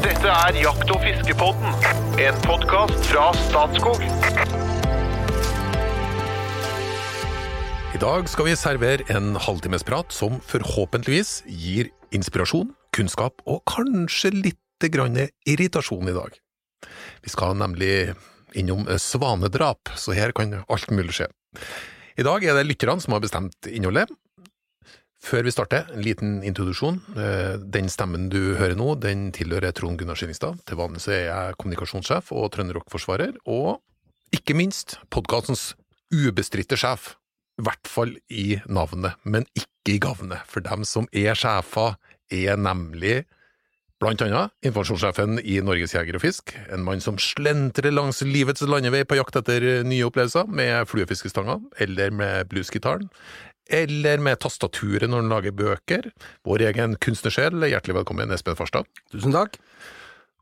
Dette er Jakt- og fiskepodden, en podkast fra Statskog. I dag skal vi servere en halvtimesprat som forhåpentligvis gir inspirasjon, kunnskap og kanskje litt grann irritasjon i dag. Vi skal nemlig innom svanedrap, så her kan alt mulig skje. I dag er det lytterne som har bestemt innholdet. Før vi starter, en liten introduksjon. Eh, Den stemmen du hører nå, den tilhører Trond Gunnar Skillingstad. Til vanlig så er jeg kommunikasjonssjef og trønderrockforsvarer, og ikke minst podkastens ubestridte sjef. I hvert fall i navnet, men ikke i gavnet. For dem som er sjefer, er nemlig blant annet informasjonssjefen i Norges Jeger og Fisk, en mann som slentrer langs livets landevei på jakt etter nye opplevelser med fluefiskestanga eller med bluesgitaren, eller med tastaturet når han lager bøker. Vår egen kunstnersjel, hjertelig velkommen, Espen Farstad. Tusen takk.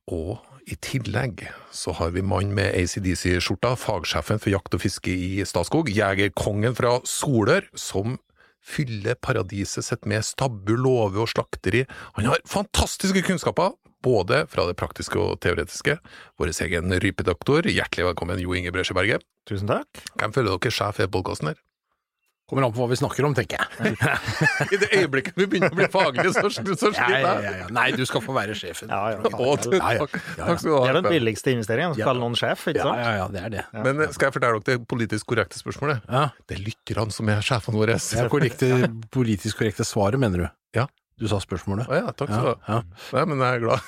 Og i tillegg så har vi mann med ACDC-skjorta, fagsjefen for jakt og fiske i Statskog, jegerkongen fra Solør, som fyller paradiset sitt med stabbu, låve og slakteri. Han har fantastiske kunnskaper, både fra det praktiske og teoretiske. Vår egen rypedoktor, hjertelig velkommen, Jo Inge Bresjeberget. Tusen takk. Hvem føler dere sjef i podkasten her? Kommer an på hva vi snakker om, tenker jeg. I det øyeblikket vi begynner å bli faglige, så, så Ja, sliter jeg. ja, ja. Nei, du skal få være sjefen. Ja, ja. Å, du, Ja, ja. takk, Ja, ja. takk skal du Det er den billigste investeringen, å kalle noen sjef, ikke sant? ja, ja, det er det. Men skal jeg fortelle dere det politisk korrekte spørsmålet? Ja. Det er lytterne som er sjefene våre. Det er korrekte, politisk korrekte svaret, mener du? Ja. Du sa spørsmålet? Å ja, takk skal du ha. ja. Nei, men jeg er glad.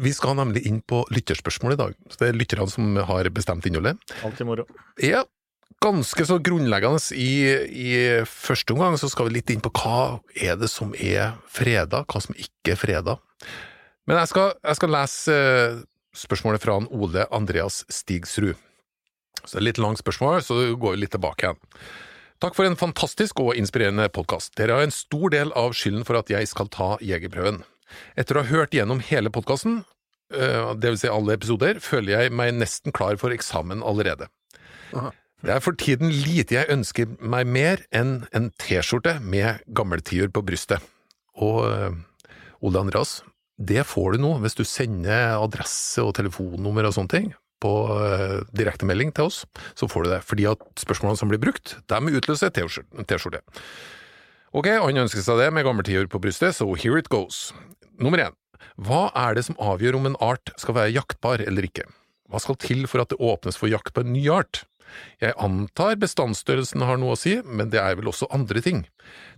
Vi skal nemlig inn på lytterspørsmål i dag. Så det er lytterne som har bestemt innholdet. Alltid moro. Ja, ganske så grunnleggende i, i første omgang så skal vi litt inn på hva er det som er freda, hva som ikke er freda. Men jeg skal, jeg skal lese eh, spørsmålet fra Ole Andreas Stigsrud. Så det er litt langt spørsmål, så går vi litt tilbake igjen. Takk for en fantastisk og inspirerende podkast. Dere har en stor del av skylden for at jeg skal ta jegerprøven. Etter å ha hørt gjennom hele podkasten, det vil si alle episoder, føler jeg meg nesten klar for eksamen allerede. Aha. Det er for tiden lite jeg ønsker meg mer enn en T-skjorte med gammeltiur på brystet. Og øh, Ole Andreas, det får du nå hvis du sender adresse og telefonnummer og sånne ting på øh, direktemelding til oss, så får du det. Fordi at spørsmålene som blir brukt, de utløser T-skjorte. Ok, han ønsker seg det med gammeltiur på brystet, så here it goes. Nummer én. Hva er det som avgjør om en art skal være jaktbar eller ikke? Hva skal til for at det åpnes for jakt på en ny art? Jeg antar bestandsstørrelsen har noe å si, men det er vel også andre ting.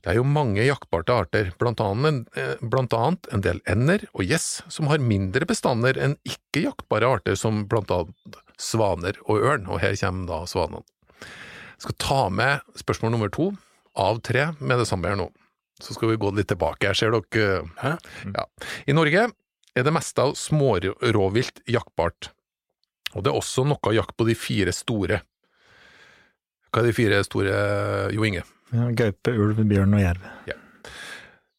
Det er jo mange jaktbarte arter, blant annet, eh, blant annet en del ender og gjess, som har mindre bestander enn ikke-jaktbare arter som blant annet svaner og ørn, og her kommer da svanene. Jeg skal ta med spørsmål nummer to av tre med det samme her nå. Så skal vi gå litt tilbake. Jeg ser dere Hæ? ja. I Norge er det meste av smårovvilt jaktbart, og det er også noe jakt på de fire store. Hva er de fire store, Jo Inge? Ja, Gaupe, ulv, bjørn og jerv.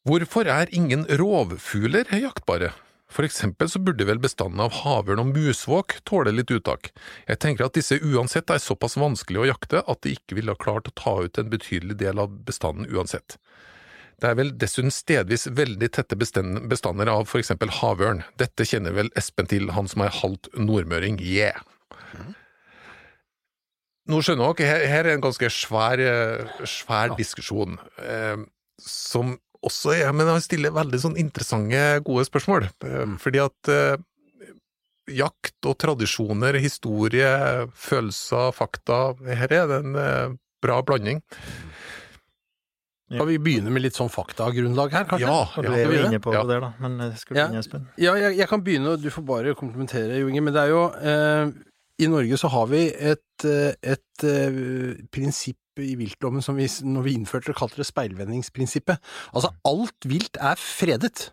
Hvorfor er ingen rovfugler jaktbare? For eksempel så burde vel bestanden av havørn og musvåk tåle litt uttak. Jeg tenker at disse uansett er såpass vanskelig å jakte at de ikke ville ha klart å ta ut en betydelig del av bestanden uansett. Det er vel dessuten stedvis veldig tette bestand- bestander av for eksempel havørn. Dette kjenner vel Espen til, han som er halvt nordmøring, yeah! Nå skjønner dere, her, her er en ganske svær, eh, svær diskusjon, eh, som også er, men han stiller veldig sånn interessante, gode spørsmål. Eh, Fordi at eh, jakt og tradisjoner, historie, følelser, fakta, her er det en eh, bra blanding. Skal vi begynne med litt sånn faktagrunnlag her, kanskje? Ja, ja, du er inne på Ja. det, da. Men eh, skal du Ja. begynne, Espen? Ja, jeg, jeg kan begynne, og du får bare komplementere, Jo Inge. Men det er jo eh, I Norge så har vi et, eh, et eh, prinsipp i viltdommen som vi, når vi innførte det, kalte det speilvendingsprinsippet. Altså, alt vilt er fredet.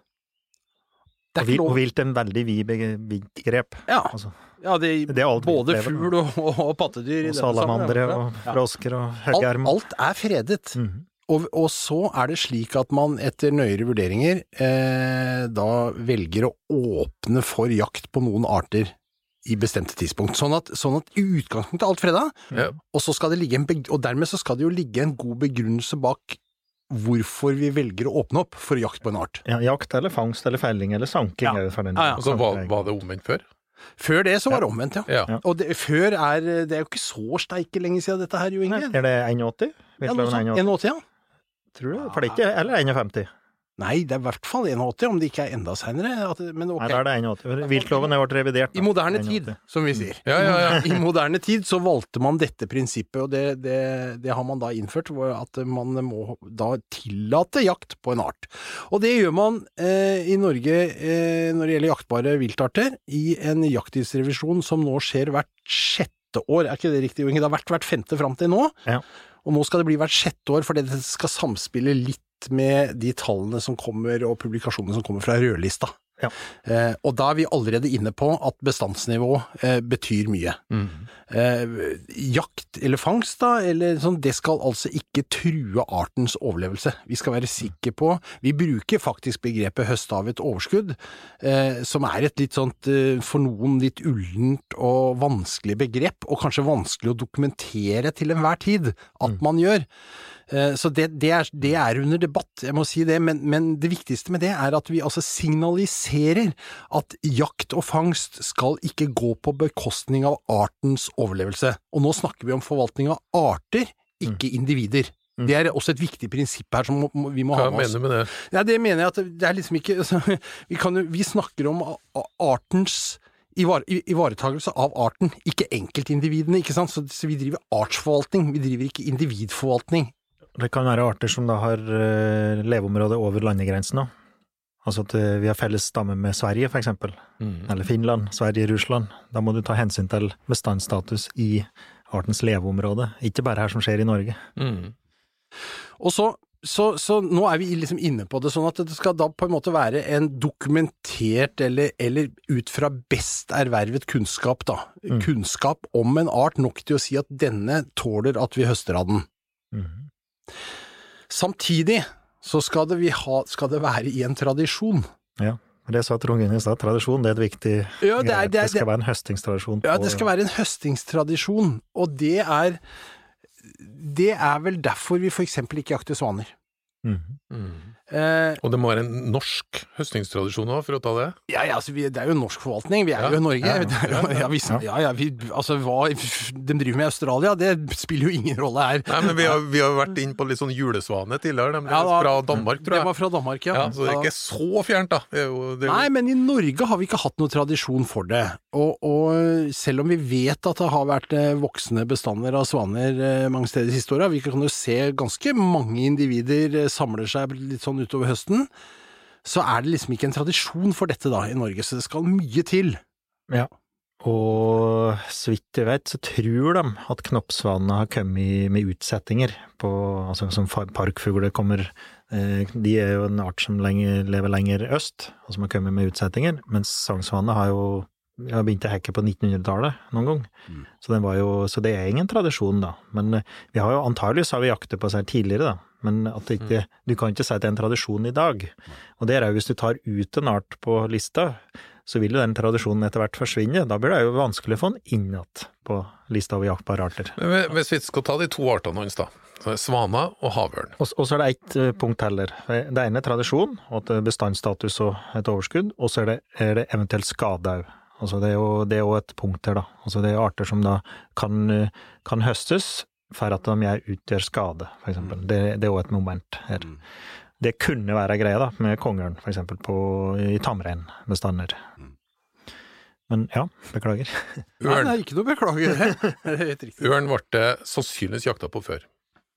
Det Og er vil- ikke og vilt er en veldig vid begrep. Ja, Altså, ja det, Det er alt både lever, fugl og, og, og pattedyr. og salamandere og frosker og Alt, høggerm. alt er fredet. Mhm. Og, og så er det slik at man etter nøyere vurderinger eh, da velger å åpne for jakt på noen arter i bestemte tidspunkt. Sånn at, sånn at i utgangspunktet er alt freda, Ja. og, så skal det ligge en beg og dermed så skal det jo ligge en god begrunnelse bak hvorfor vi velger å åpne opp for jakt på en art. Ja, jakt eller fangst eller felling eller sanking. Ja. er den Ja, ja. Og så var, var det omvendt før? Før det så var det omvendt, ja. Ja. Ja. Og det, før er Det er jo ikke så steike lenge siden dette her, Jo Inge. Er det 1,80? Ja, noe sånt. 1,80? ja. Tror du? For det er ikke Eller 1,50? Nei, det er i hvert fall 81, om det ikke er enda seinere. Okay. Nei, da er det 1,80. Viltloven er ble revidert. I moderne 81. tid, som vi sier. Ja, ja, ja. I moderne tid så valgte man dette prinsippet, og det, det, det har man da innført, at man må da tillate jakt på en art. Og det gjør man eh, i Norge eh, når det gjelder jaktbare viltarter, i en jakttidsrevisjon som nå skjer hvert sjette år. Er ikke det riktig, Jo Inge? Det har vært hvert femte fram til nå. Ja. Og nå skal det bli hvert sjette år, fordi det skal samspille litt med de tallene som kommer, og publikasjonene som kommer fra rødlista. Ja. Eh, og da er vi allerede inne på at bestandsnivå eh, betyr mye. Mm. Eh, jakt eller fangst, da, eller sånn, det skal altså ikke true artens overlevelse. Vi skal være sikre på Vi bruker faktisk begrepet høste av et overskudd, eh, som er et litt sånt, eh, for noen litt ullent og vanskelig begrep, og kanskje vanskelig å dokumentere til enhver tid at man gjør. Eh, Så det, det, er, det er under debatt, jeg må si det, men, men det viktigste med det er at vi altså signaliserer at jakt og fangst skal ikke gå på bekostning av artens overlevelse. Og nå snakker vi om forvaltning av arter, ikke individer. Mm. Det er også et viktig prinsipp her som vi må Hva ha med oss. Hva mener du med det? Ja, det mener jeg at det er liksom ikke altså, vi, kan vi snakker om artens ivaretagelse av arten, ikke enkeltindividene, ikke sant? Så, så vi driver artsforvaltning, vi driver ikke individforvaltning. Det kan være arter som da har eh, leveområde over landegrensene. Altså at eh, vi har felles stamme med Sverige, eksempel. Mm. Eller Finland, Sverige, Russland. Da må du ta hensyn til bestandsstatus i artens leveområde, ikke bare her som skjer i Norge. Mm. Og så, så, så nå er vi liksom inne på det, sånn at det skal da på en måte være en dokumentert, eller, eller ut fra best ervervet kunnskap, da. Mm. Kunnskap om en art nok til å si at denne tåler at vi høster av den. Mhm. Samtidig så skal det, vi ha, skal det være i en tradisjon. Ja. Det sa Trond Gunnar i stad, tradisjon det er et viktig Ja, det, er, det, er, det skal være en høstingstradisjon. ja, det skal være en høstingstradisjon, og det er Det er vel derfor vi for eksempel ikke jakter svaner. Mhm. Mm. Eh, Og det må være en norsk høstingstradisjon òg, for å ta det? ja, ja, altså vi, det er jo norsk forvaltning, vi er Ja, jo i Norge. ja, ja, vi, ja, ja, vi, altså hva de driver med i Australia, det spiller jo ingen rolle her. Nei, men vi har, vi har vært inn på litt sånn julesvane tidligere, nemlig da- fra Danmark, tror jeg. Det var fra Danmark, ja. Så det er ikke så fjernt, da. Det jo, det Nei, men i Norge har vi ikke hatt noe tradisjon for det. Og, og selv om vi vet at det har vært voksne voksende bestander av svaner eh, mange steder de siste åra, vi kan jo se ganske mange individer eh, samler seg litt sånn utover høsten, så er det liksom ikke en tradisjon for dette da i Norge, så det skal mye til. Og så vidt jeg vet, så tror de at knoppsvanene har kommet med utsettinger på, altså som parkfugler kommer eh, De er jo en art som lenger, lever lenger øst, og som har kommet med utsettinger, mens sangsvanene har jo har begynt å hekke på 1900-tallet noen gang. Mm. Så, den var jo, så det er ingen tradisjon, da. Men eh, vi har jo antageligvis har vi jaktet på seg tidligere, da. Men at det ikke, du kan ikke si at det er en tradisjon i dag. Og det er jo hvis du tar ut en art på lista, så vil jo den tradisjonen etter hvert forsvinne. Da blir det jo vanskelig å få den inn igjen på lista over jaktbare arter. Men Hvis vi skal ta de to artene hans, da. Svana og havørn. Og og så er det ett eh, punkt heller. Det ene er tradisjon, og bestandsstatus og et overskudd, og så er det, er det eventuelt skade òg. Altså det er jo det er et punkt her, da. Altså det er arter som da kan, eh, kan høstes for at de gjør, utgjør skade, for eksempel. Det, det er òg et moment her. Mm. Det kunne være greia da, med kongeørn, eksempel, i tamreinbestander. Mm. Men ja, beklager. Nei, det er ikke noe beklager. Er ørn ble det sannsynligvis jakta på før.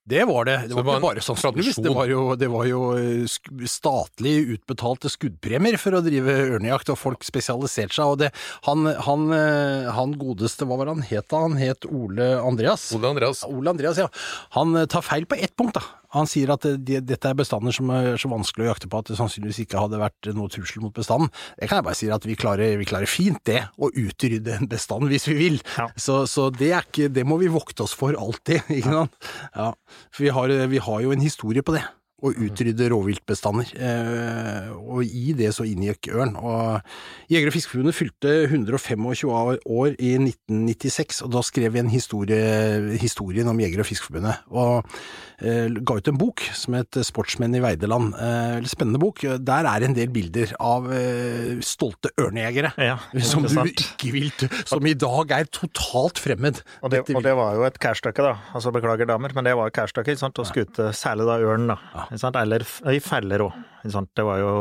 Det var det. Det var det var bare sånn tradisjon. Det var jo, det var jo eh, statlig utbetalte skuddpremier for å drive ørnejakt, og folk spesialiserte seg. Og det, han, han, eh, han godeste, hva var han het da? Han het Ole Andreas. Ole Andreas. Ole Andreas, ja. Han eh, tar feil på ett punkt, da. Han sier at eh, de, dette er bestander som er så vanskelig å jakte på at det sannsynligvis ikke hadde vært noe trussel mot bestanden. Det kan jeg bare si at vi klarer, vi klarer fint det, å utrydde en bestand hvis vi vil. Ja. Så, så det er ikke, det må vi vokte oss for alltid, ikke sant. Ja. For vi har, vi har jo en historie på det. Og utrydde rovviltbestander. Eh, og i det så inngikk ørn. Og Jeger- og Fiskerforbundet fylte 125 år, i 1996, og da skrev vi en historie, historien om Jeger- og Fiskerforbundet. Og eh, ga ut en bok som het 'Sportsmenn i Veideland'. Eh, veldig spennende bok. Der er en del bilder av stolte ørnejegere. Ja, som du ikke vil Som i dag er totalt fremmed. Og det, og det var jo et kærstykke, da. Altså beklager damer, men det var kærstykke, ikke sant. Å skute særlig da ørn, da. Eller i feller òg. Det var jo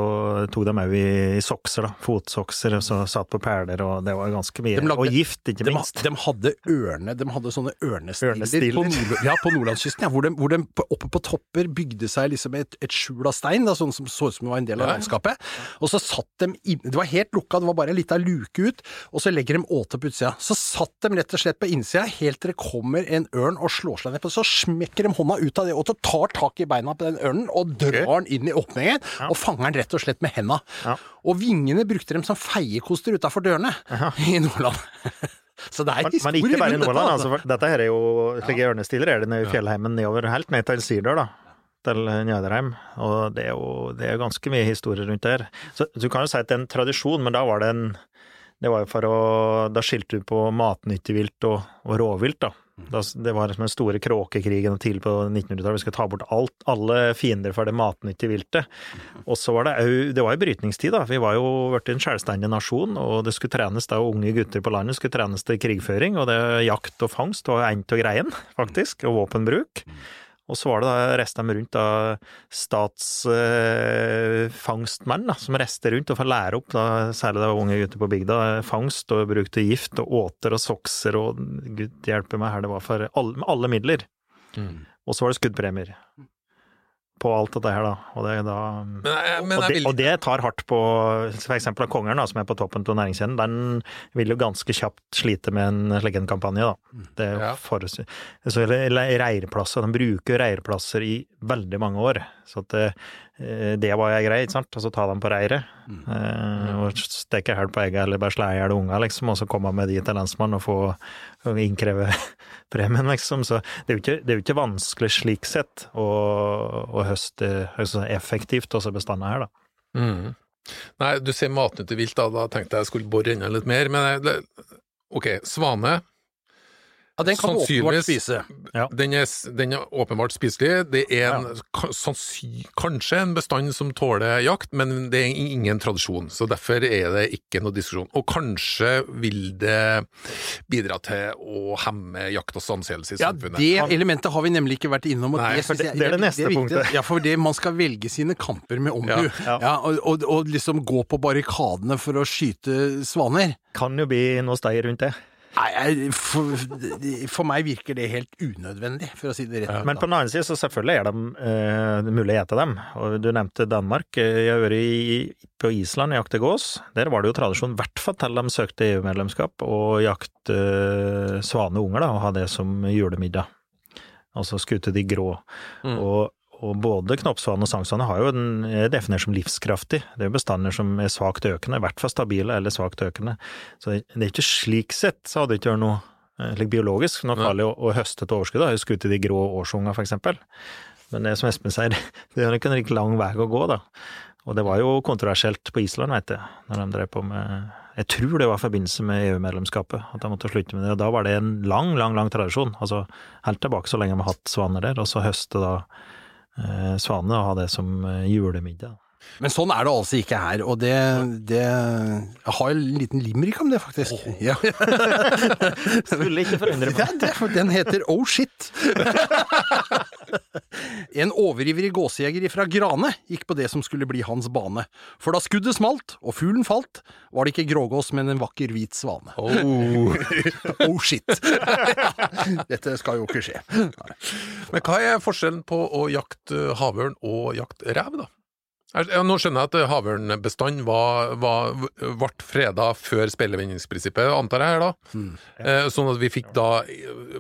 Tok dem òg i, i sokser, da. Fotsokser, og så satt på perler, og det var ganske mye. Lagde- og gift, ikke de, minst. de hadde ørne, de hadde sånne ørnestiller, Ørnestiller. På, nord, ja, på nordlandskysten, ja, hvor de, hvor de oppe på topper bygde seg liksom et, et skjul av stein, da, sånn som så ut som det var en del av landskapet. Og så satt de inn, Det var helt lukka, det var bare ei lita luke ut, og så legger de åte på utsida. Så satt de rett og slett på innsida, helt til det kommer en ørn og slår seg ned på Så smekker de hånda ut av det åtet, tar tak i beina på den ørnen og drar den inn i åpningen, og fanger den rett og slett med henda. Ja. Og vingene brukte dem som feiekoster utafor dørene i Nordland. Så det er historie men ikke bare i Nordland. altså. Altså, for dette her er jo slike ørnestiler er det nede i fjellheimen nedover, helt ned til Sirdal, da. Til Njøderheim. Og det er jo det er ganske mye historie rundt der. Så du kan jo si at det er en tradisjon, men da var det en Det var jo for å Da skilte du på matnyttig vilt og, og rovvilt, da. Det var som den store kråkekrigen tidlig på 1900-tallet. Vi skulle ta bort alt, alle fiender for det matnyttige viltet. Og så var det òg Det var jo brytningstid, da. Vi var jo blitt en selvstendig nasjon, og det skulle trenes da unge gutter på landet skulle trenes til krigføring, og det jakt og fangst var en av greien, faktisk, og våpenbruk. Og så var det da reiste de rundt da statsfangstmenn, eh, som reiste rundt og får lære opp, da, særlig da unge gutter på bygda, fangst og brukte gift og åter og sokser og gud hjelpe meg her, det var for alle, alle midler. Mm. Og så var det skuddpremier på alt dette her, da. Og det, da Men men og, det, og det tar hardt på for eksempel kongeren, da, som er på toppen av næringskjeden. Den vil jo ganske kjapt slite med en slik en kampanje, da. Det er Ja. for, så Reirplasser, de bruker reirplasser i veldig mange år. Så at det, eh, det var jeg grei, ikke sant. Og så ta dem på reiret. Eh, og steke hæl på egget, eller bare slå i hjel unger, liksom. Og så komme med de til lensmannen og få og innkreve premien, liksom. Så det er jo ikke, det er jo ikke vanskelig slik sett å, å høste altså effektivt også bestander her, da. Mm. Nei, du sier matnyttig vilt, da, da tenkte jeg jeg skulle bore enda litt mer, men jeg, ok, svane, Ja, den kan du åpenbart spise. Ja. den er, den er åpenbart spiselig. Det er en, ka- kanskje en bestand som tåler jakt, men det er ingen tradisjon, så derfor er det ikke noe diskusjon. Og kanskje vil det bidra til å hemme jaktas anseelse i samfunnet. Ja, det elementet har vi nemlig ikke vært innom. Og Nei, det, for det- det er det neste viktig. punktet. Ja, for det, man skal velge sine kamper med omhu. Ja, Ja, og, og, og liksom gå på barrikadene for å skyte svaner. Kan jo bli noe stei rundt det. Nei, for, for meg virker det helt unødvendig, for å si det rett ut. Men på den annen side så selvfølgelig er det uh, mulig å ete dem. Og du nevnte Danmark. Eh, Jeg har vært på Island og jakte gås. Der var det jo tradisjon, i hvert fall til de søkte EU-medlemskap, å jakte uh, svaneunger da, og ha det som julemiddag. Altså skute de grå. Mm. Og, og både knoppsvane og sangsvane har jo en, er definert som livskraftig. Det er jo bestander som er svakt økende, i hvert fall stabile eller svakt økende. Så det er ikke slik sett så hadde det ikke vært noe eh, biologisk Nå kaller jeg å, høste til overskudd. da, Skutt i de grå årsungene, for eksempel. Men det som Espen sier, det er ikke en like lang vei å gå, da. Og det var jo kontroversielt på Island, veit jeg, når de drev på med Jeg tror det var i forbindelse med EU-medlemskapet at de måtte slutte med det. Og da var det en lang, lang, lang tradisjon. Altså helt tilbake så lenge vi har hatt svaner der, og så høste da eh, svanene og ha det som eh, julemiddag. Men sånn er det altså ikke her, og det, det Jeg har en liten limerick om det, faktisk. Ja. Skulle ikke forundre Ja, det, den heter Oh Shit. En overivrig gåsejeger fra Grane gikk på det som skulle bli hans bane. For da skuddet smalt og fuglen falt, var det ikke grågås, men en vakker hvit svane. Oh. Oh shit. Dette skal jo ikke skje. Men hva er forskjellen på å jakte havørn og jakte rev, da? Ja, nå skjønner jeg at havørnbestand var, var, ble freda før speilvendingsprinsippet, antar jeg her da. Eh, Sånn at vi fikk da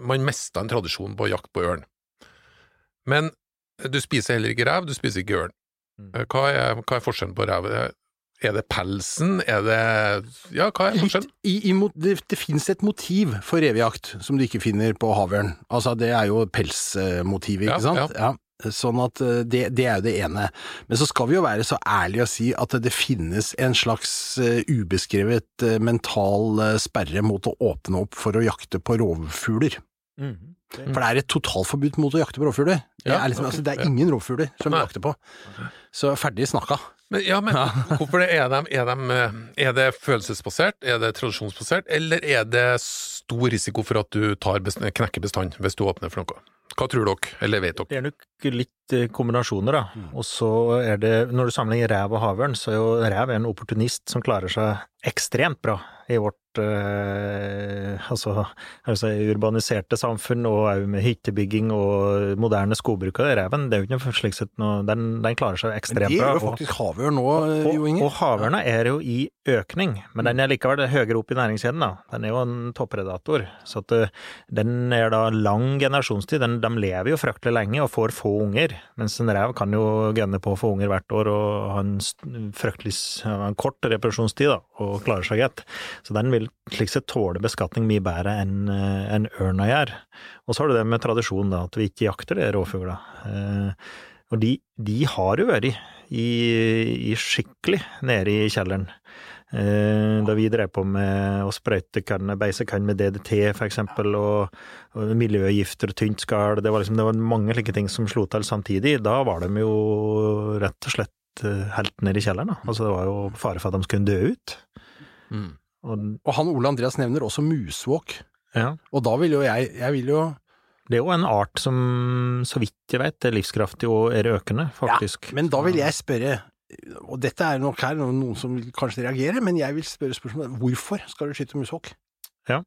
Man mista en tradisjon på jakt på ørn. Men du spiser heller ikke rev, du spiser ikke ørn. Eh, Hva er, hva er forskjellen på rev? Er det pelsen? Er det Ja, hva er forskjellen? I, i, det det finnes et motiv for revejakt som du ikke finner på havørn. Altså, det er jo pelsmotivet, Ja, ikke sant? Ja. Sånn at eh, det, det er jo det ene. Men så skal vi jo være så ærlige å si at det finnes en slags eh, ubeskrevet eh, mental sperre mot å åpne opp for å jakte på rovfugler. For det er et totalforbud mot å jakte på rovfugler. Det er, liksom, altså, det er ingen rovfugler som vi jakter på. Så ferdig snakka. Men, ja, men hvorfor det? Er, de, er, de, er det følelsesbasert, er det tradisjonsbasert, eller er det stor risiko for at du tar knekker bestanden hvis du åpner for noe? Hva tror dere, eller vet dere? Det er nok litt kombinasjoner, da. Og så er det, når du sammenligner rev og havørn, så er jo rev en opportunist som klarer seg ekstremt bra i vårt eh, altså, altså urbaniserte samfunn, og òg med hyttebygging og moderne skogbruk. Og reven, det er jo ikke noe slik sett noe Den, den klarer seg Men ekstremt det bra. gjør jo og- faktisk havørn nå, eh, Jo og, Inge. og havørna er jo i økning, men den er likevel høyere opp i næringskjeden. da. Den er jo en toppredator, så at eh, den er da lang generasjonstid. Den, de lever jo fryktelig lenge og får få unger, mens en rev kan jo gønne på å få unger hvert år og ha en fryktelig en kort reparasjonstid, da, og klarer seg greit. Så den vil slik sett tåle beskatning mye bedre enn en ørna gjør. Og så har du det med tradisjon, da, at vi ikke jakter de rovfugla. Eh, og de, de har jo vært i, i skikkelig nede i kjelleren. Eh, da vi drev på med å sprøyte kan, beise kan med DDT for eksempel, og, og miljøgifter og tynt skall, det var liksom, det var mange slike ting som slo til samtidig. Da var de jo rett og slett eh, helt nede i kjelleren, da. Altså det var jo fare for at de skulle dø ut. Og, Og han Ole Andreas nevner også musvåk. ja. Og da vil jo jeg Jeg vil jo Det er jo en art som, så vidt jeg vet, er livskraftig og er økende, faktisk. Ja, Men da vil jeg spørre, og dette er nok her noen som vil kanskje reagere, men jeg vil spørre spørsmålet hvorfor skal du skyte musvåk? Ja.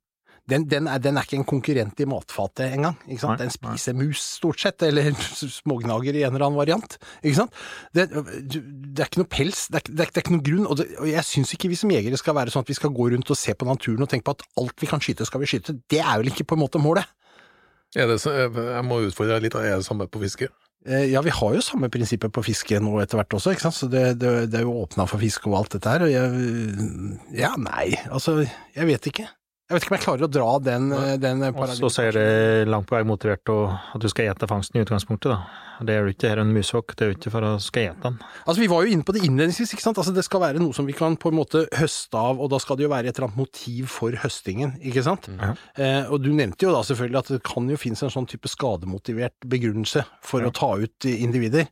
Den, den, er, den er ikke en konkurrent i matfatet engang. Ikke sant? Nei, Den spiser mus, stort sett, eller smågnager i en eller annen variant. Ikke sant? Det, det er ikke noe pels, det er, det er, det er ikke noe grunn, og, og jeg syns ikke vi som jegere skal være sånn at vi skal gå rundt og se på naturen og tenke på at alt vi kan skyte, skal vi skyte. Det er vel ikke på en måte målet? Det, så- jeg må utfordre deg litt, er det samme på fiske? Eh, Ja, vi har jo samme prinsippet på fiske nå etter hvert også, ikke sant. Så det, det, det er jo åpna for fiske og alt dette her. Og jeg Ja, nei, altså, jeg vet ikke. Jeg vet ikke om jeg klarer å dra den, den den Og så sier det langt på vei motivert å, at du skal ete fangsten i utgangspunktet, da. Det er jo ikke her en musvåk, det er jo ikke for å skal ete den. Altså, vi var jo inne på det innledningsvis, ikke sant. Altså, det skal være noe som vi kan på en måte høste av, og da skal det jo være et eller annet motiv for høstingen, ikke sant. Mm. Eh, og du nevnte jo da selvfølgelig at det kan jo finnes en sånn type skademotivert begrunnelse for Ja. å ta ut eh, individer,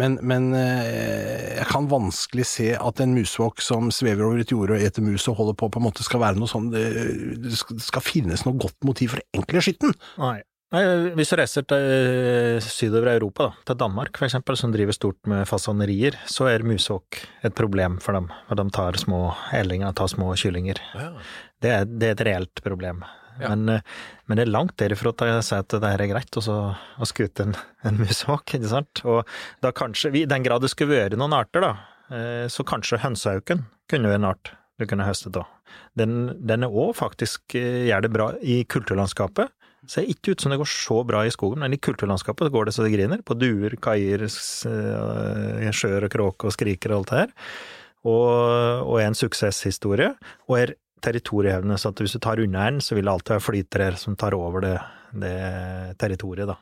men, men eh, jeg kan vanskelig se at en musvåk som svever over et jorde og eter mus og holder på, på en måte skal være noe sånn Det, skal, finnes noe godt motiv for den. Nei. Nei, Hvis du reiser til sydover i Europa, da, til Danmark for eksempel, som driver stort med fasanerier, så er musåk et problem for dem. Og de tar små ellinger, tar små kyllinger. Det er, det er et reelt problem. Ja. Men, eh, men det er langt derifra til å si at det her er greit, og så å skute en, en musvåk, ikke sant. Og da kanskje, i den grad det skulle være noen arter, da, eh, så kanskje hønsehauken kunne være en art du kunne høstet av. Den, er òg faktisk eh, gjør det bra i kulturlandskapet. Ser ikke ut som det går så bra i skogen, men i kulturlandskapet går det så det griner. På duer, kaier, eh, sjøer og kråker og skriker og alt det her. Og, og er en suksesshistorie. Og er territoriehevende, så at hvis du tar unna den, så vil det alltid være flytere som tar over det, det territoriet, da.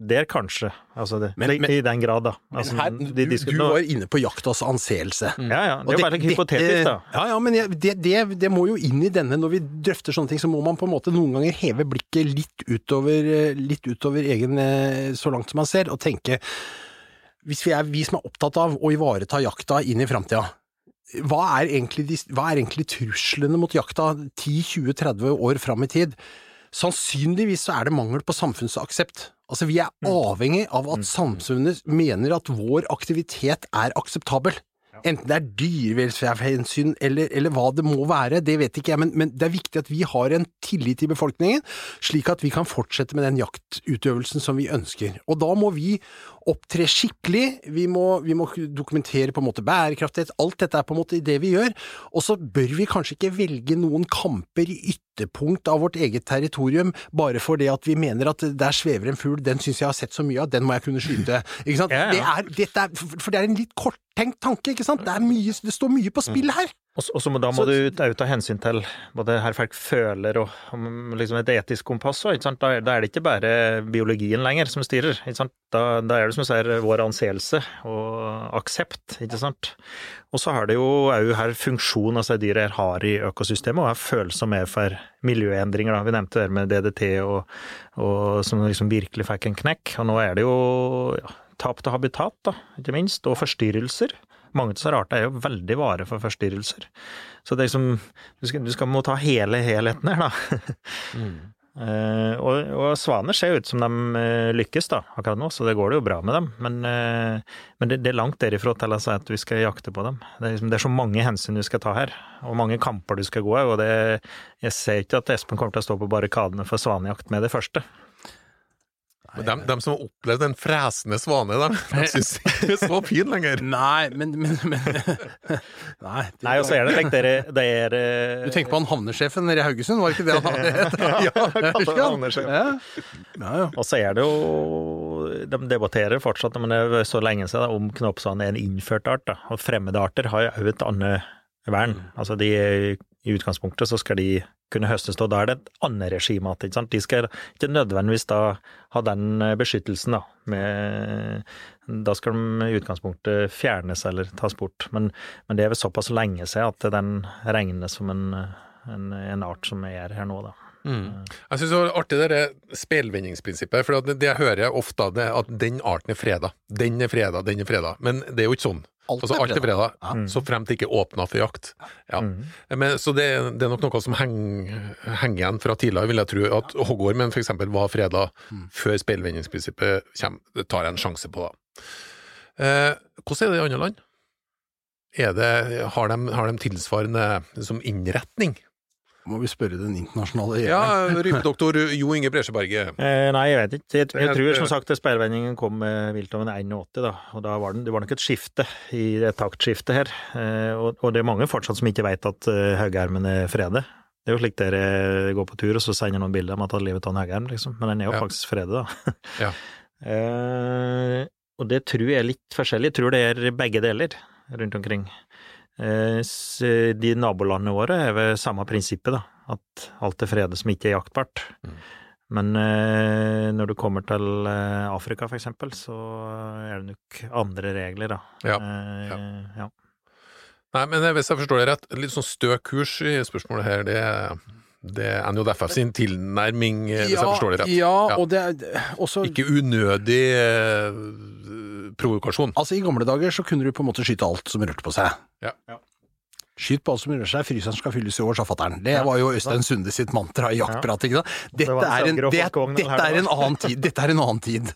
Der kanskje, altså det, Men- men- i den grad, da. Altså, her, de du, du var inne på jaktas anseelse. Ja, ja, det er jo det- hypotetisk, da. Ja, ja, men det, det, det må jo inn i denne. Når vi drøfter sånne ting, så må man på en måte noen ganger heve blikket litt utover, eh, litt utover egen eh, så langt som man ser, og tenke Hvis vi er vi som er opptatt av å ivareta jakta inn i framtida, hva, er egentlig hva er egentlig truslene mot jakta 10-20-30 år fram i tid? Sannsynligvis så er det mangel på samfunnsaksept. Altså, vi er avhengig av at samfunnet mener at vår aktivitet er akseptabel. Enten det er dyrevelferdshensyn eller, eller hva det må være, det vet ikke jeg, men, men det er viktig at vi har en tillit i befolkningen, slik at vi kan fortsette med den jaktutøvelsen som vi ønsker. Og da må vi opptre skikkelig, vi må, vi må dokumentere på en måte bærekraftighet, alt dette er på en måte det vi gjør, og så bør vi kanskje ikke velge noen kamper i ytterpunkt av vårt eget territorium, bare fordi at vi mener at der svever en fugl, den syns jeg har sett så mye av, den må jeg kunne skyte. Ikke sant? Ja, ja. Det er, dette er, for det er en litt korttenkt tanke, ikke sant? Det, er mye, det står mye på spill her. Og så- må, da må Så- du òg ta hensyn til hva det her folk føler og og liksom et etisk kompass òg. Da da er det ikke bare biologien lenger som styrer. Da, da er det som du sier vår anseelse og aksept, ikke sant. Og så har det jo òg her funksjon altså dyr her har i økosystemet, og er følsomme for miljøendringer, da. Vi nevnte det med DDT og, og som liksom virkelig fikk en knekk. Og nå er det jo ja, tap til habitat, da, ikke minst, og forstyrrelser. Mange av disse artene er jo veldig vare for forstyrrelser. Så det er liksom Du skal, du skal må ta hele helheten her, da. Eh, og, og svaner ser jo ut som de eh, lykkes da, akkurat nå, så det går det jo bra med dem. Men, uh, men det, det er langt derifra til å si at vi skal jakte på dem. Det er, liksom, det er så mange hensyn du skal ta her, og mange kamper du skal gå i. Og det, jeg ser ikke at Espen kommer til å stå på barrikadene for svanejakt med det første. Men dem, dem som har opplevd en fresende svane, de, de syns ikke er så fin lenger. Nei, men, men, men Nei. Nei, og så er det tenk dere det er Du tenker på han havnesjefen nede i Haugesund, var det ikke det han het? ja, havnesjef. Ja. Ja, ja. Og så er det jo De debatterer fortsatt, men det er så lenge siden, om knoppsvane er en innført art. Da. Og fremmede arter har jo òg et annet vern. Altså de I utgangspunktet så skal de kunne høstes, og da er det et annet regime igjen. De skal ikke nødvendigvis da ha den beskyttelsen, da. Med, da skal de i utgangspunktet fjernes eller tas bort. Men, men det er vel såpass lenge siden at den regnes som en, en, en art som er her nå, da. Jeg syns det var artig det spelvendingsprinsippet, for det, jeg hører ofte, er at den arten er freda. Den er freda, den er freda. Men det er jo ikke sånn. Alt altså, alt er freda, Ja. så fremt det ikke åpna for jakt. Ja. Men, så det, det er nok noe som henger, henger igjen fra tidligere, vil jeg tro. At hoggormen f.eks. var freda før speilvendingsprinsippet kommer. Det tar jeg en sjanse på, da. Eh, hvordan er det i andre land? Det, har, de, har de tilsvarende liksom, innretning? Må vi spørre den internasjonale Ja, rypedoktor Jo Inge Bresjeberget. Eh, nei, jeg vet ikke. Jeg, Det jeg tror som sagt speilvendingen kom med viltloven 81, da. Og da var den, det var nok et skifte i et taktskifte her. Eh, og, og det er mange fortsatt som ikke vet at uh, haugermen er fredet. Det er jo slik dere går på tur, og så sender noen bilder om at de har livet av en haugerm, liksom. Men den er jo Ja. faktisk fredet, da. Ja. eh, og det tror jeg er litt forskjellig. Jeg tror det er begge deler rundt omkring. Eh, s- de nabolandene våre er ved samme prinsippet, da. At alt er fredet som ikke er jaktbart. Men eh, når du kommer til eh, Afrika, for eksempel, så er det nok andre regler, da. Ja, ja. ja. Nei, men hvis jeg forstår det rett, litt sånn stø kurs i spørsmålet her, det, det er NJFF sin tilnærming, hvis hvis jeg forstår det rett. Ja, Ja. og det er også Ikke unødig eh, provokasjon. Altså, i gamle dager så kunne du på en måte skyte alt som rørte på seg. Ja. Skyt på alt som rører seg, fryseren skal fylles i år, sa fatter'n. Det var jo Øystein Sunde sitt mantra i jaktprat, ikke sant. Dette er, en, det, dette er en annen tid. Dette er en annen tid.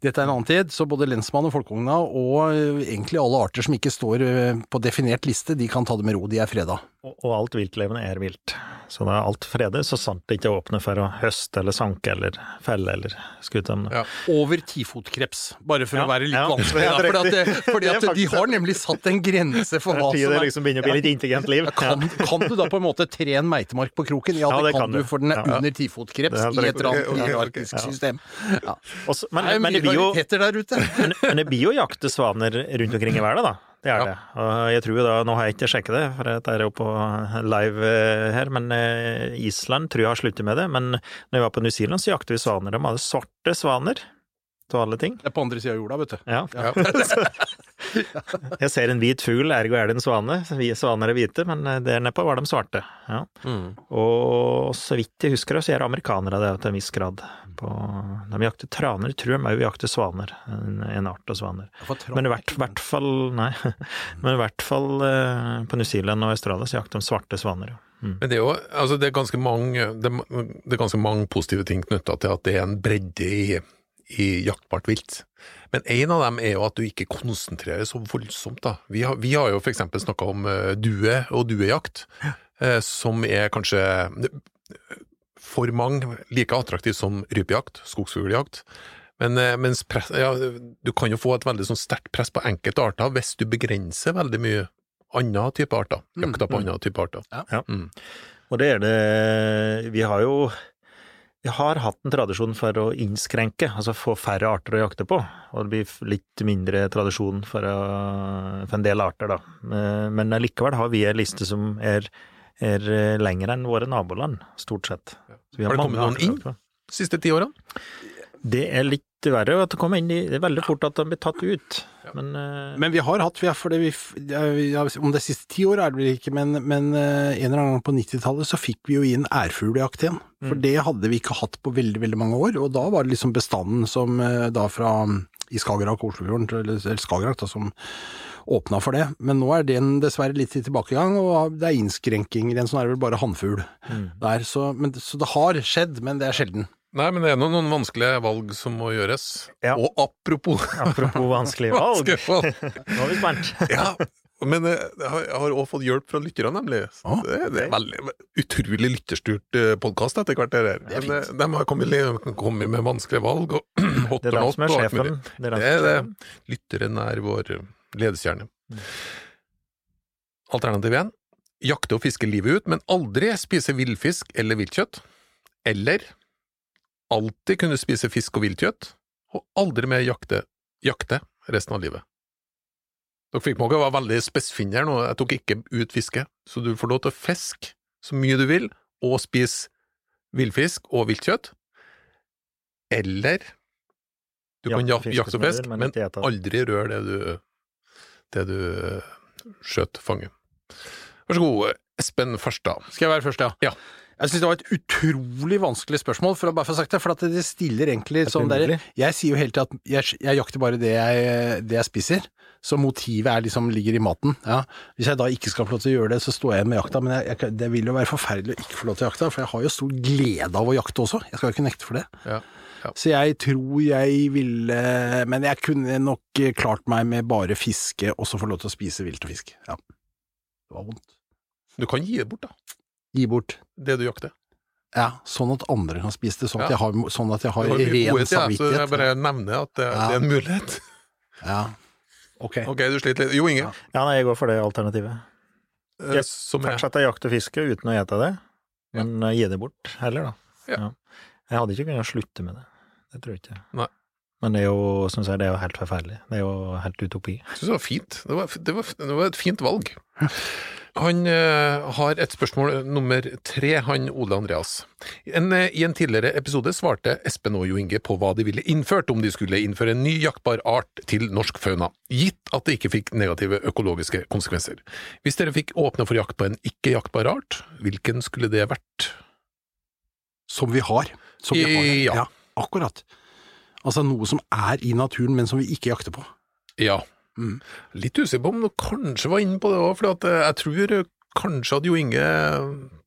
Dette er en annen tid, så både lensmann og folkeogna, og egentlig alle arter som ikke står på definert liste, de kan ta det med ro, de er freda. Og, alt viltlevende er vilt. Så da er alt fredet, så sant det ikke åpner åpne for å høste eller sanke eller felle eller skute dem. Ja. Over tifotkreps, bare for Ja, å være litt ja. vanskelig. Ja, fordi at, det- fordi er at de har nemlig satt en grense for hva som som det er liksom begynner å bli litt intelligent liv. Kan, kan du da på en måte tre en meitemark på kroken? Ja, det, det kan du, for den er under tifotkreps er i et eller annet hierarkisk system. Ja. Og så- men, det er men, det blir jo, men, men det blir jo jakte svaner rundt omkring i verden, da. Det er Ja. det. Og jeg tror jo da, Nå har jeg ikke sjekket det, for dette er jo på live eh, her, men eh, Island tror jeg har sluttet med det. Men når jeg var på New Zealand, så jakter vi svaner. De hadde svarte svaner, til alle ting. Det er på andre sida av jorda, vet du. Ja. Ja. Jeg ser en hvit fugl, ergo er det en svane. Vi Svaner er hvite, men eh, der nedpå var de svarte. Ja. Mm. Og så vidt jeg husker så gjør amerikanere det til en viss grad. På, de jakter traner, tror jeg òg jakter svaner. En, en art av svaner. Men i hvert, hvert fall Nei. Men i hvert fall eh, på New Zealand og Australia så jakter de svarte svaner. ja. Mm. Men det er jo altså det er ganske mange, det, er- det er ganske mange positive ting knytta til at det er en bredde i, i jaktbart vilt. Men en av dem er jo at du ikke konsentrerer så voldsomt. da. Vi har, vi har jo f.eks. snakka om eh, due og duejakt, eh, som er kanskje eh, for mange like attraktivt som rypejakt, skogsfugljakt. Men mens press, ja, du kan jo få et veldig sånn sterkt press på enkelte arter hvis du begrenser veldig mye andre type arter. Jakta på mm. andre type arter. Ja. Mm. Og det er det Vi har jo Vi har hatt en tradisjon for å innskrenke, altså få færre arter å jakte på, og det blir litt mindre tradisjon for, å, for en del arter, da. Eh, Men likevel har vi en liste som er, er eh, lengre enn våre naboland, stort sett. Så vi Har det kommet noen inn? de. Siste ti årene? Det er litt verre at det kommer inn i Det er veldig fort at de blir tatt ut, men, uh... Men vi har hatt, vi har, for det vi, ja, om det er siste ti år er det vel ikke, men, men uh, en eller annen gang på 90-tallet så fikk vi jo inn ærfuglejakt igjen. For Mm. det hadde vi ikke hatt på veldig, veldig mange år, og da var det liksom bestanden som uh, da fra i Skagerrak og Oslofjorden, eller, eller Skagerrak da, som åpna for det. Men nå er den dessverre litt i tilbakegang, og det er innskrenkinger igjen, Sånn er det vel bare hannfugl mm. der. Så, men, så det har skjedd, men det er sjelden. Nei, men det er noen, noen vanskelige valg som må gjøres. Ja. Og apropos apropos vanskelige valg, vanskelige valg nå er vi spent. Ja, men eh, jeg har- òg også fått hjelp fra lytterne, nemlig. Så Å, det, det er veldig utrolig lytterstyrt podkast etter hvert. Det, der. Er Men, eh, De har kommet, kommet med vanskelige valg og Det er dem som er sjefen. Det er Det er det. Lytteren er vår ledestjerne. Mm. Alternativ 1. Jakte og fiske livet ut, men aldri spise villfisk eller viltkjøtt. Eller alltid kunne spise fisk og viltkjøtt, og aldri mer jakte, jakte resten av livet. Dere fikk meg å være veldig spissfinne her nå, jeg tok ikke ut fiske, så du får lov til å fiske så mye du vil, og spise villfisk og viltkjøtt. Eller du kan Jakte jak- jakte og fiske, men aldri rør det du, det du eh, skjøt fanget. Vær så god, Espen Farstad. Skal jeg være først, ja? Ja. Jeg syns det var et utrolig vanskelig spørsmål, for å bare få sagt det. For at det stiller egentlig det sånn der? Jeg sier jo hele tida at jeg, jeg jakter bare det jeg, det jeg spiser. Så motivet er liksom ligger i maten. Ja. Hvis jeg da ikke skal få lov til å gjøre det, så står jeg med jakta. Men jeg, jeg, det vil jo være forferdelig å ikke få lov til å jakte, for jeg har jo stor glede av å jakte også. Jeg skal jo ikke nekte for det. Ja. Ja. Så jeg tror jeg ville Men jeg kunne nok klart meg med bare fiske, og så få lov til å spise vilt og fisk. Ja. Det var vondt. Du kan gi det bort, da. Gi bort. Det du jakter. Ja, sånn at andre kan spise det, sånn at Ja. jeg har, sånn at jeg har har ren godhet, ja, så jeg bare nevner at det, Ja. det er en mulighet. Ja, ok. Ok, du sliter litt. Jo Inge, Ja. Ja, nei, jeg går for det alternativet. eh, Jeg som er Fortsette å jakte fiske uten å ete det, men ja. gi det bort heller, da. Ja. Jeg hadde ikke kunnet slutte med det. Det tror jeg ikke. Nei. Men det er jo, som sagt, det er jo helt forferdelig. Det er jo helt utopi. Jeg synes det var fint. Det var, det, var, det var et fint valg. Han uh, har et spørsmål nummer tre, han Ole Andreas. En, uh, I en tidligere episode svarte Espen og Jo Inge på hva de ville innført om de skulle innføre en ny jaktbar art til norsk fauna, gitt at det ikke fikk negative økologiske konsekvenser. Hvis dere fikk åpne for jakt på en ikke-jaktbar art, hvilken skulle det vært? Som vi har. Som vi har. Ja. akkurat. Altså noe som er i naturen, men som vi ikke jakter på. Ja. Mm. Litt usikker på om du kanskje var inne på det òg, for at, eh, jeg tror eh, kanskje at Jo Inge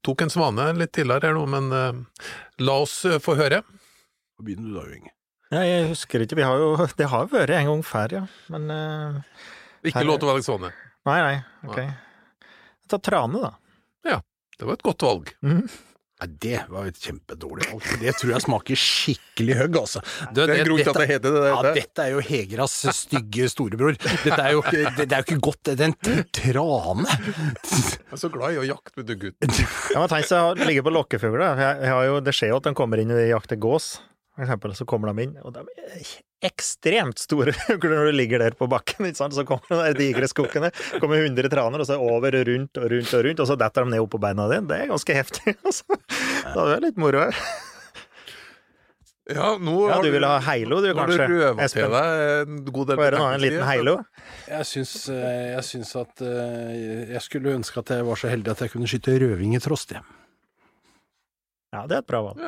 tok en svane litt tidligere her nå, men uh, la oss eh, få høre. Hva begynner du da, Jo Inge? Ja, jeg husker ikke, vi har jo Det har vært en gang før, ja. Men uh, Ikke Her- lov til å velge svane. Nei, nei, ok. Ta trane, da. Ja, Det var et godt valg. Mhm. Nei, det var et kjempedårlig valg. Det tror jeg smaker skikkelig høgg, altså. Det, Det er dette, det heter det. Ja, det. dette er jo Hegras stygge storebror. Dette er jo det, det er jo ikke godt, det er en trane. Jeg er så glad i å jakte, vet du, gutten. Ja, men tenk seg å ligge på lokkefugler. Jeg, jeg det skjer jo at den kommer inn i det jakter gås, for eksempel, så kommer de inn, og de er ekstremt store fugler når du ligger der på bakken, ikke sant? Så kommer de digre skukkene, kommer 100 traner, og så over og rundt og rundt og rundt, og så detter de ned oppå beina dine. Det er ganske heftig, altså. Da er det litt moro. Ja, nå Ja, du vil ha heilo, du, har du kanskje? røva til deg en god del Får høre nå, en liten heilo? Jeg syns, eh, jeg syns at eh, Jeg skulle ønske at jeg var så heldig at jeg kunne skyte røving i trost, jeg. Ja, det er et bra valg.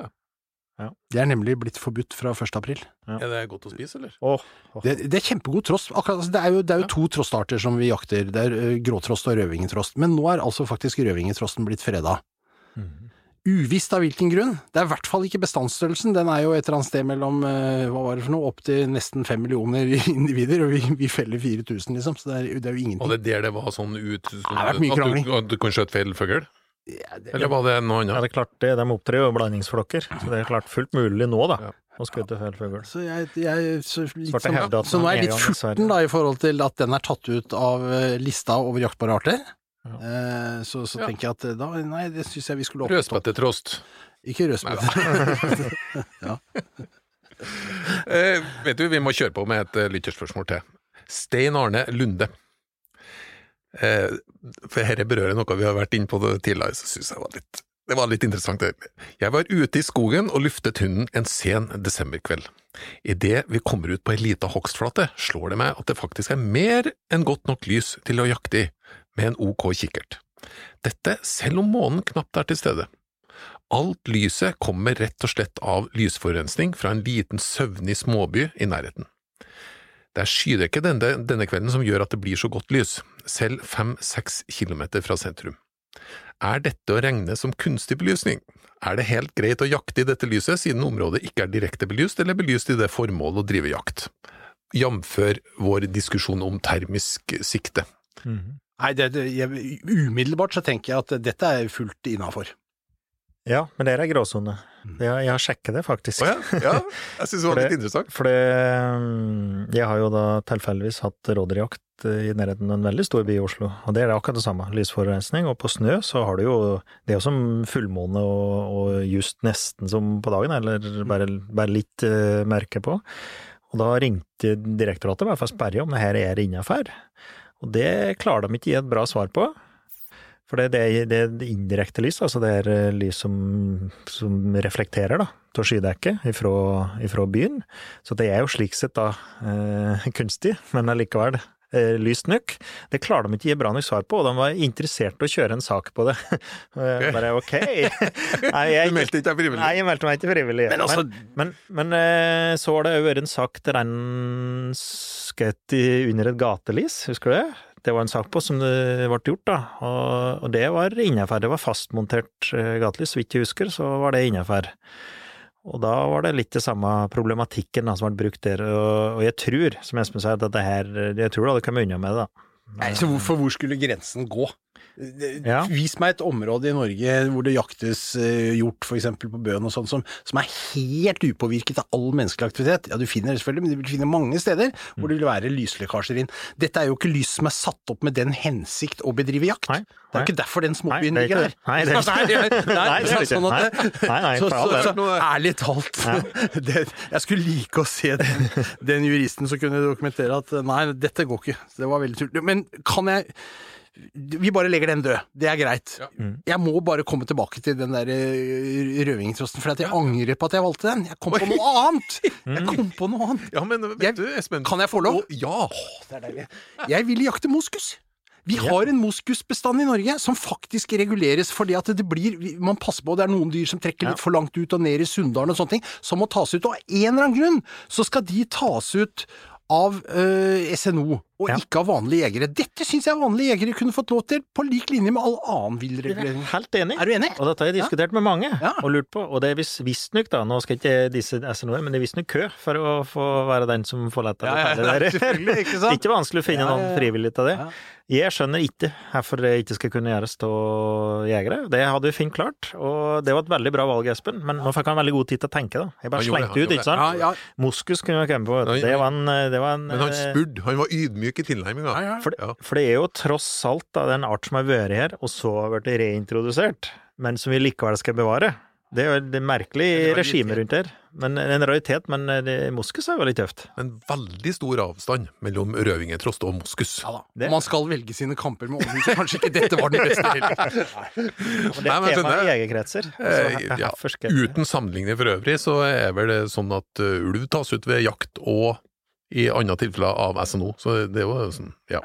Det er nemlig blitt forbudt fra 1. april. Er det godt å spise, eller? Oh, oh. Det, det er kjempegod trost. Akkurat, altså, det er jo, det er jo to trostarter som vi jakter. Det er uh, gråtrost og rødvingetrost. Men nå er altså faktisk rødvingetrosten blitt freda. Mm. Uvisst av hvilken grunn. Det er i hvert fall ikke bestandsstørrelsen. Den er jo et eller annet sted mellom uh, hva var det for noe, opp til nesten fem millioner individer, og vi, vi feller 4000, liksom. Så det er, det er jo Og ingenting. det er der det var sånn ut det har vært mye at, du, at du kan skjøte feil fugl? Ja, det, Eller var det noe Ja, det er klart det. De opptrer jo blandingsflokker, så det er klart fullt mulig nå, da, Ja. å skutte feil fugl. så jeg, jeg så, litt som, ja. så nå er jeg litt gang i furten da, i forhold til at den er tatt ut av eh, lista over jaktbare arter. Ja. Eh, så så Ja. tenker jeg at eh, da, nei, det syns jeg vi skulle opptatt. opp. Rødspettetrost. Ikke rødspette. Eh, vet du, vi må kjøre på med et eh, lytterspørsmål til. Stein Arne Lunde. Eh, for dette berører noe vi har vært inne på det tidligere, så syns jeg var litt, det var litt interessant. Jeg var ute i skogen og luftet hunden en sen desemberkveld. Idet vi kommer ut på ei lita hogstflate, slår det meg at det faktisk er mer enn godt nok lys til å jakte i, med en ok kikkert. Dette selv om månen knapt er til stede. Alt lyset kommer rett og slett av lysforurensning fra en liten søvnig småby i nærheten. Det er skydekket denne, denne kvelden som gjør at det blir så godt lys, selv fem–seks kilometer fra sentrum. Er dette å regne som kunstig belysning? Er det helt greit å jakte i dette lyset, siden området ikke er direkte belyst eller belyst i det formål å drive jakt? Jamfør vår diskusjon om termisk sikte. Nei, det, jeg, umiddelbart så tenker jeg at dette er fullt innafor. Ja, men det er ei gråsone. Jeg, jeg har sjekket det, faktisk. Oh, ja, ja, jeg synes det var litt interessant. Fordi det mm, Jeg har jo da tilfeldigvis hatt rådyrjakt i nærheten av en veldig stor by i Oslo, og det er akkurat det samme. Lysforurensning. Og på snø så har du jo Det er jo som fullmåne og, og just nesten som på dagen, eller bare, bare litt uh, merke på. Og da ringte direktoratet bare for å sperre om det her er innafor. Og det klarer de ikke å gi et bra svar på. For det, det, det er indirekte lys, altså det er eh, lys som, som reflekterer da, til skydekket ifra, ifra byen. Så det er jo slik sett da eh, kunstig, men allikevel eh, lyst nok. Det klarer de ikke å gi bra nok svar på, og de var interessert i å kjøre en sak på det. Og jeg Bare ok. Nei, jeg, Du meldte ikke deg frivillig? Nei, jeg meldte meg ikke frivillig. Men altså- men, men men så har det òg vært en sak der en skjøt under et gatelys, husker du det? Det var en sak på som det ble gjort, da, og, og det var innafor. Det var fastmontert eh, gatelys, så vidt jeg husker, så var det innafor. Og da var det litt det samme problematikken da, som ble brukt der, og, og jeg tror, som Espen sa, at dette her Jeg tror du hadde kommet unna med det, da. Nei, så hvorfor, hvor skulle grensen gå? Ja. Vis meg et område i Norge hvor det jaktes eh, hjort, for eksempel på bøen og sånn, som, som er helt upåvirket av all menneskelig aktivitet. Ja, du finner det selvfølgelig, men du vil finne mange steder hvor det vil være lyslekkasjer inn. Dette er jo ikke lys som er satt opp med den hensikt å bedrive jakt. Nei, Det er jo ikke derfor den småbyen er ligger der. Nei, det er ikke. Nei, nei, så, så, så, ærlig talt, det, jeg skulle like å se den, den juristen som kunne dokumentere at nei, dette går ikke. Det var veldig tull. Men kan jeg vi bare legger den død. Det er greit. Ja. Jeg må bare komme tilbake til den der eh, rødvingetrosten, for at jeg angrer på at jeg valgte den. Jeg kom på noe annet! Jeg kom på noe annet. Ja, men vet Jeg- du, Espen Kan jeg få lov? Å, Ja! Det er deilig. Jeg vil jakte moskus. Vi har en moskusbestand i Norge som faktisk reguleres fordi at det blir Man passer på, det er noen dyr som trekker litt for langt ut og ned i Sunndalen og sånne ting, som må tas ut. Og av en eller annen grunn så skal de tas ut av uh, SNO, og Ja. ikke av vanlige jegere. Dette syns jeg vanlige jegere kunne fått lov til, på lik linje med all annen villregulering. Helt enig. Er du enig? Og dette har jeg diskutert med mange, Ja. og lurt på. Og det er vis- visstnok, da, nå skal ikke disse SNO-er, men det er visstnok kø for å få være den som får lette Ja, ja, det ikke sant? ikke vanskelig å finne Ja, ja, noen frivillig til det. Jeg skjønner ikke hvorfor det ikke skal kunne gjøres av jegere. Det hadde vi fint klart, og det var et veldig bra valg, Espen. Men nå fikk han veldig god tid til å tenke, da. Jeg bare det, slengte ut, ikke sant? Ja, ja. Moskus kunne vi kommet på. Det var en, det var en Men han spurte. Han var ydmyk i tilnærminga. Ja, ja. For, for det er jo tross alt da, den art som har vært her, og så har blitt reintrodusert, men som vi likevel skal bevare. Det er jo et merkelig regime rundt her. Men, en raritet, men eh, moskus er jo litt tøft. En veldig stor avstand mellom rødvingetrost og moskus. Ja da. Det- Man skal velge sine kamper med ovnen, så kanskje ikke dette var den beste heller. Nei. det Nei, er men tema i jeg. jegerkretser. Eh, Altså, ja, Uten sammenligning for øvrig, så er vel det sånn at uh, ulv tas ut ved jakt og i andre tilfeller av SNO. Så det er jo sånn, ja.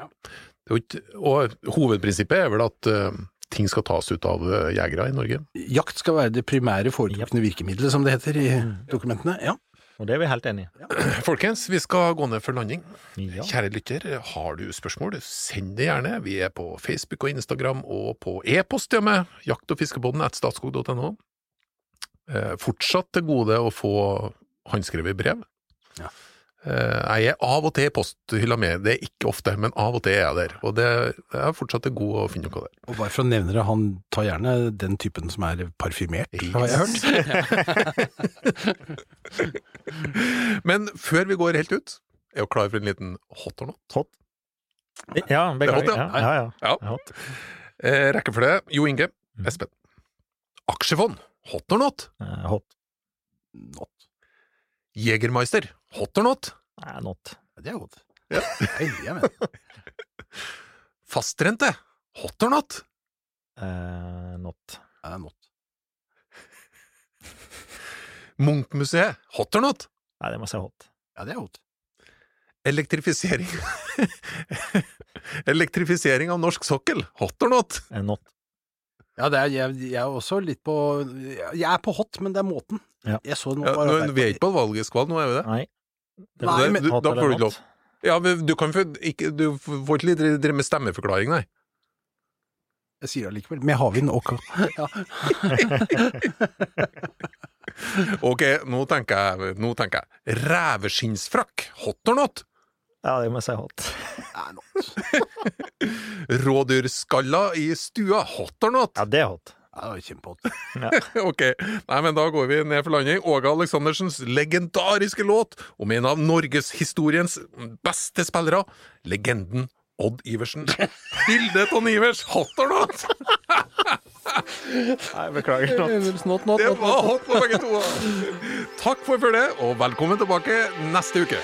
Det er jo ikke, og hovedprinsippet er vel at uh, ting skal tas ut av uh, jegere i Norge. Jakt skal være det primære foretrukne virkemidlet, som det heter i dokumentene. Ja. Og det er vi helt enig i. Folkens, vi skal gå ned for landing. Ja. Kjære lytter, har du spørsmål, send det gjerne. Vi er på Facebook og Instagram og på e-post ja, med jakt- og fiskebåten at statskog.no. Eh, fortsatt til gode å få håndskrevet brev. Ja. Eh, jeg av og til i posthylla med, det er ikke ofte, men av og til er jeg der. Og det er fortsatt god å finne noe der. Og bare for å nevne det, han tar gjerne den typen som er parfymert, har jeg hørt. Men før vi går helt ut, er du klar for en liten hot or not? Hot. Ja, beklager. Det er hot, Ja, ja, ja. Ja. Hot. Eh, rekkefølge Jo Inge, Mm. Espen. Aksjefond hot or not? Eh, hot. Not. Jegermeister, hot or not? Nei, not. Ja, det er godt. Ja. jeg mener. Fastrente, hot or not? Eh, not. Ja, not. Munchmuseet, hot or not? Nei, det må jeg si hot. Ja, det er hot. Elektrifisering Elektrifisering av norsk sokkel, hot or not? Eh, not. Ja, det er, jeg, jeg er også litt på Jeg er på hot, men det er måten. Ja. Jeg så den Ja, nå, vi er ikke på valgeskval nå, er vi det? Nei. Nei, men- du- da får du ikke lov. Ja, men du kan ikke Du får ikke drive med stemmeforklaring, nei. Jeg sier det allikevel. Med havvind og ja. Ok, nå tenker jeg, nå tenker jeg Reveskinnsfrakk, hot or not? Ja, det må jeg si hot. Rådyrskaller i stua, hot or not? Ja, det er hot. Ja, det var kjempehot. Ok, nei, men da går vi ned for landing. Åge Aleksandersens legendariske låt om en av norgeshistoriens beste spillere, legenden Odd Iversen. Hilde av Ivers, hot or not? Nei, beklager. Not. Not, not, Det var hot på begge to. Takk for følget, og velkommen tilbake neste uke.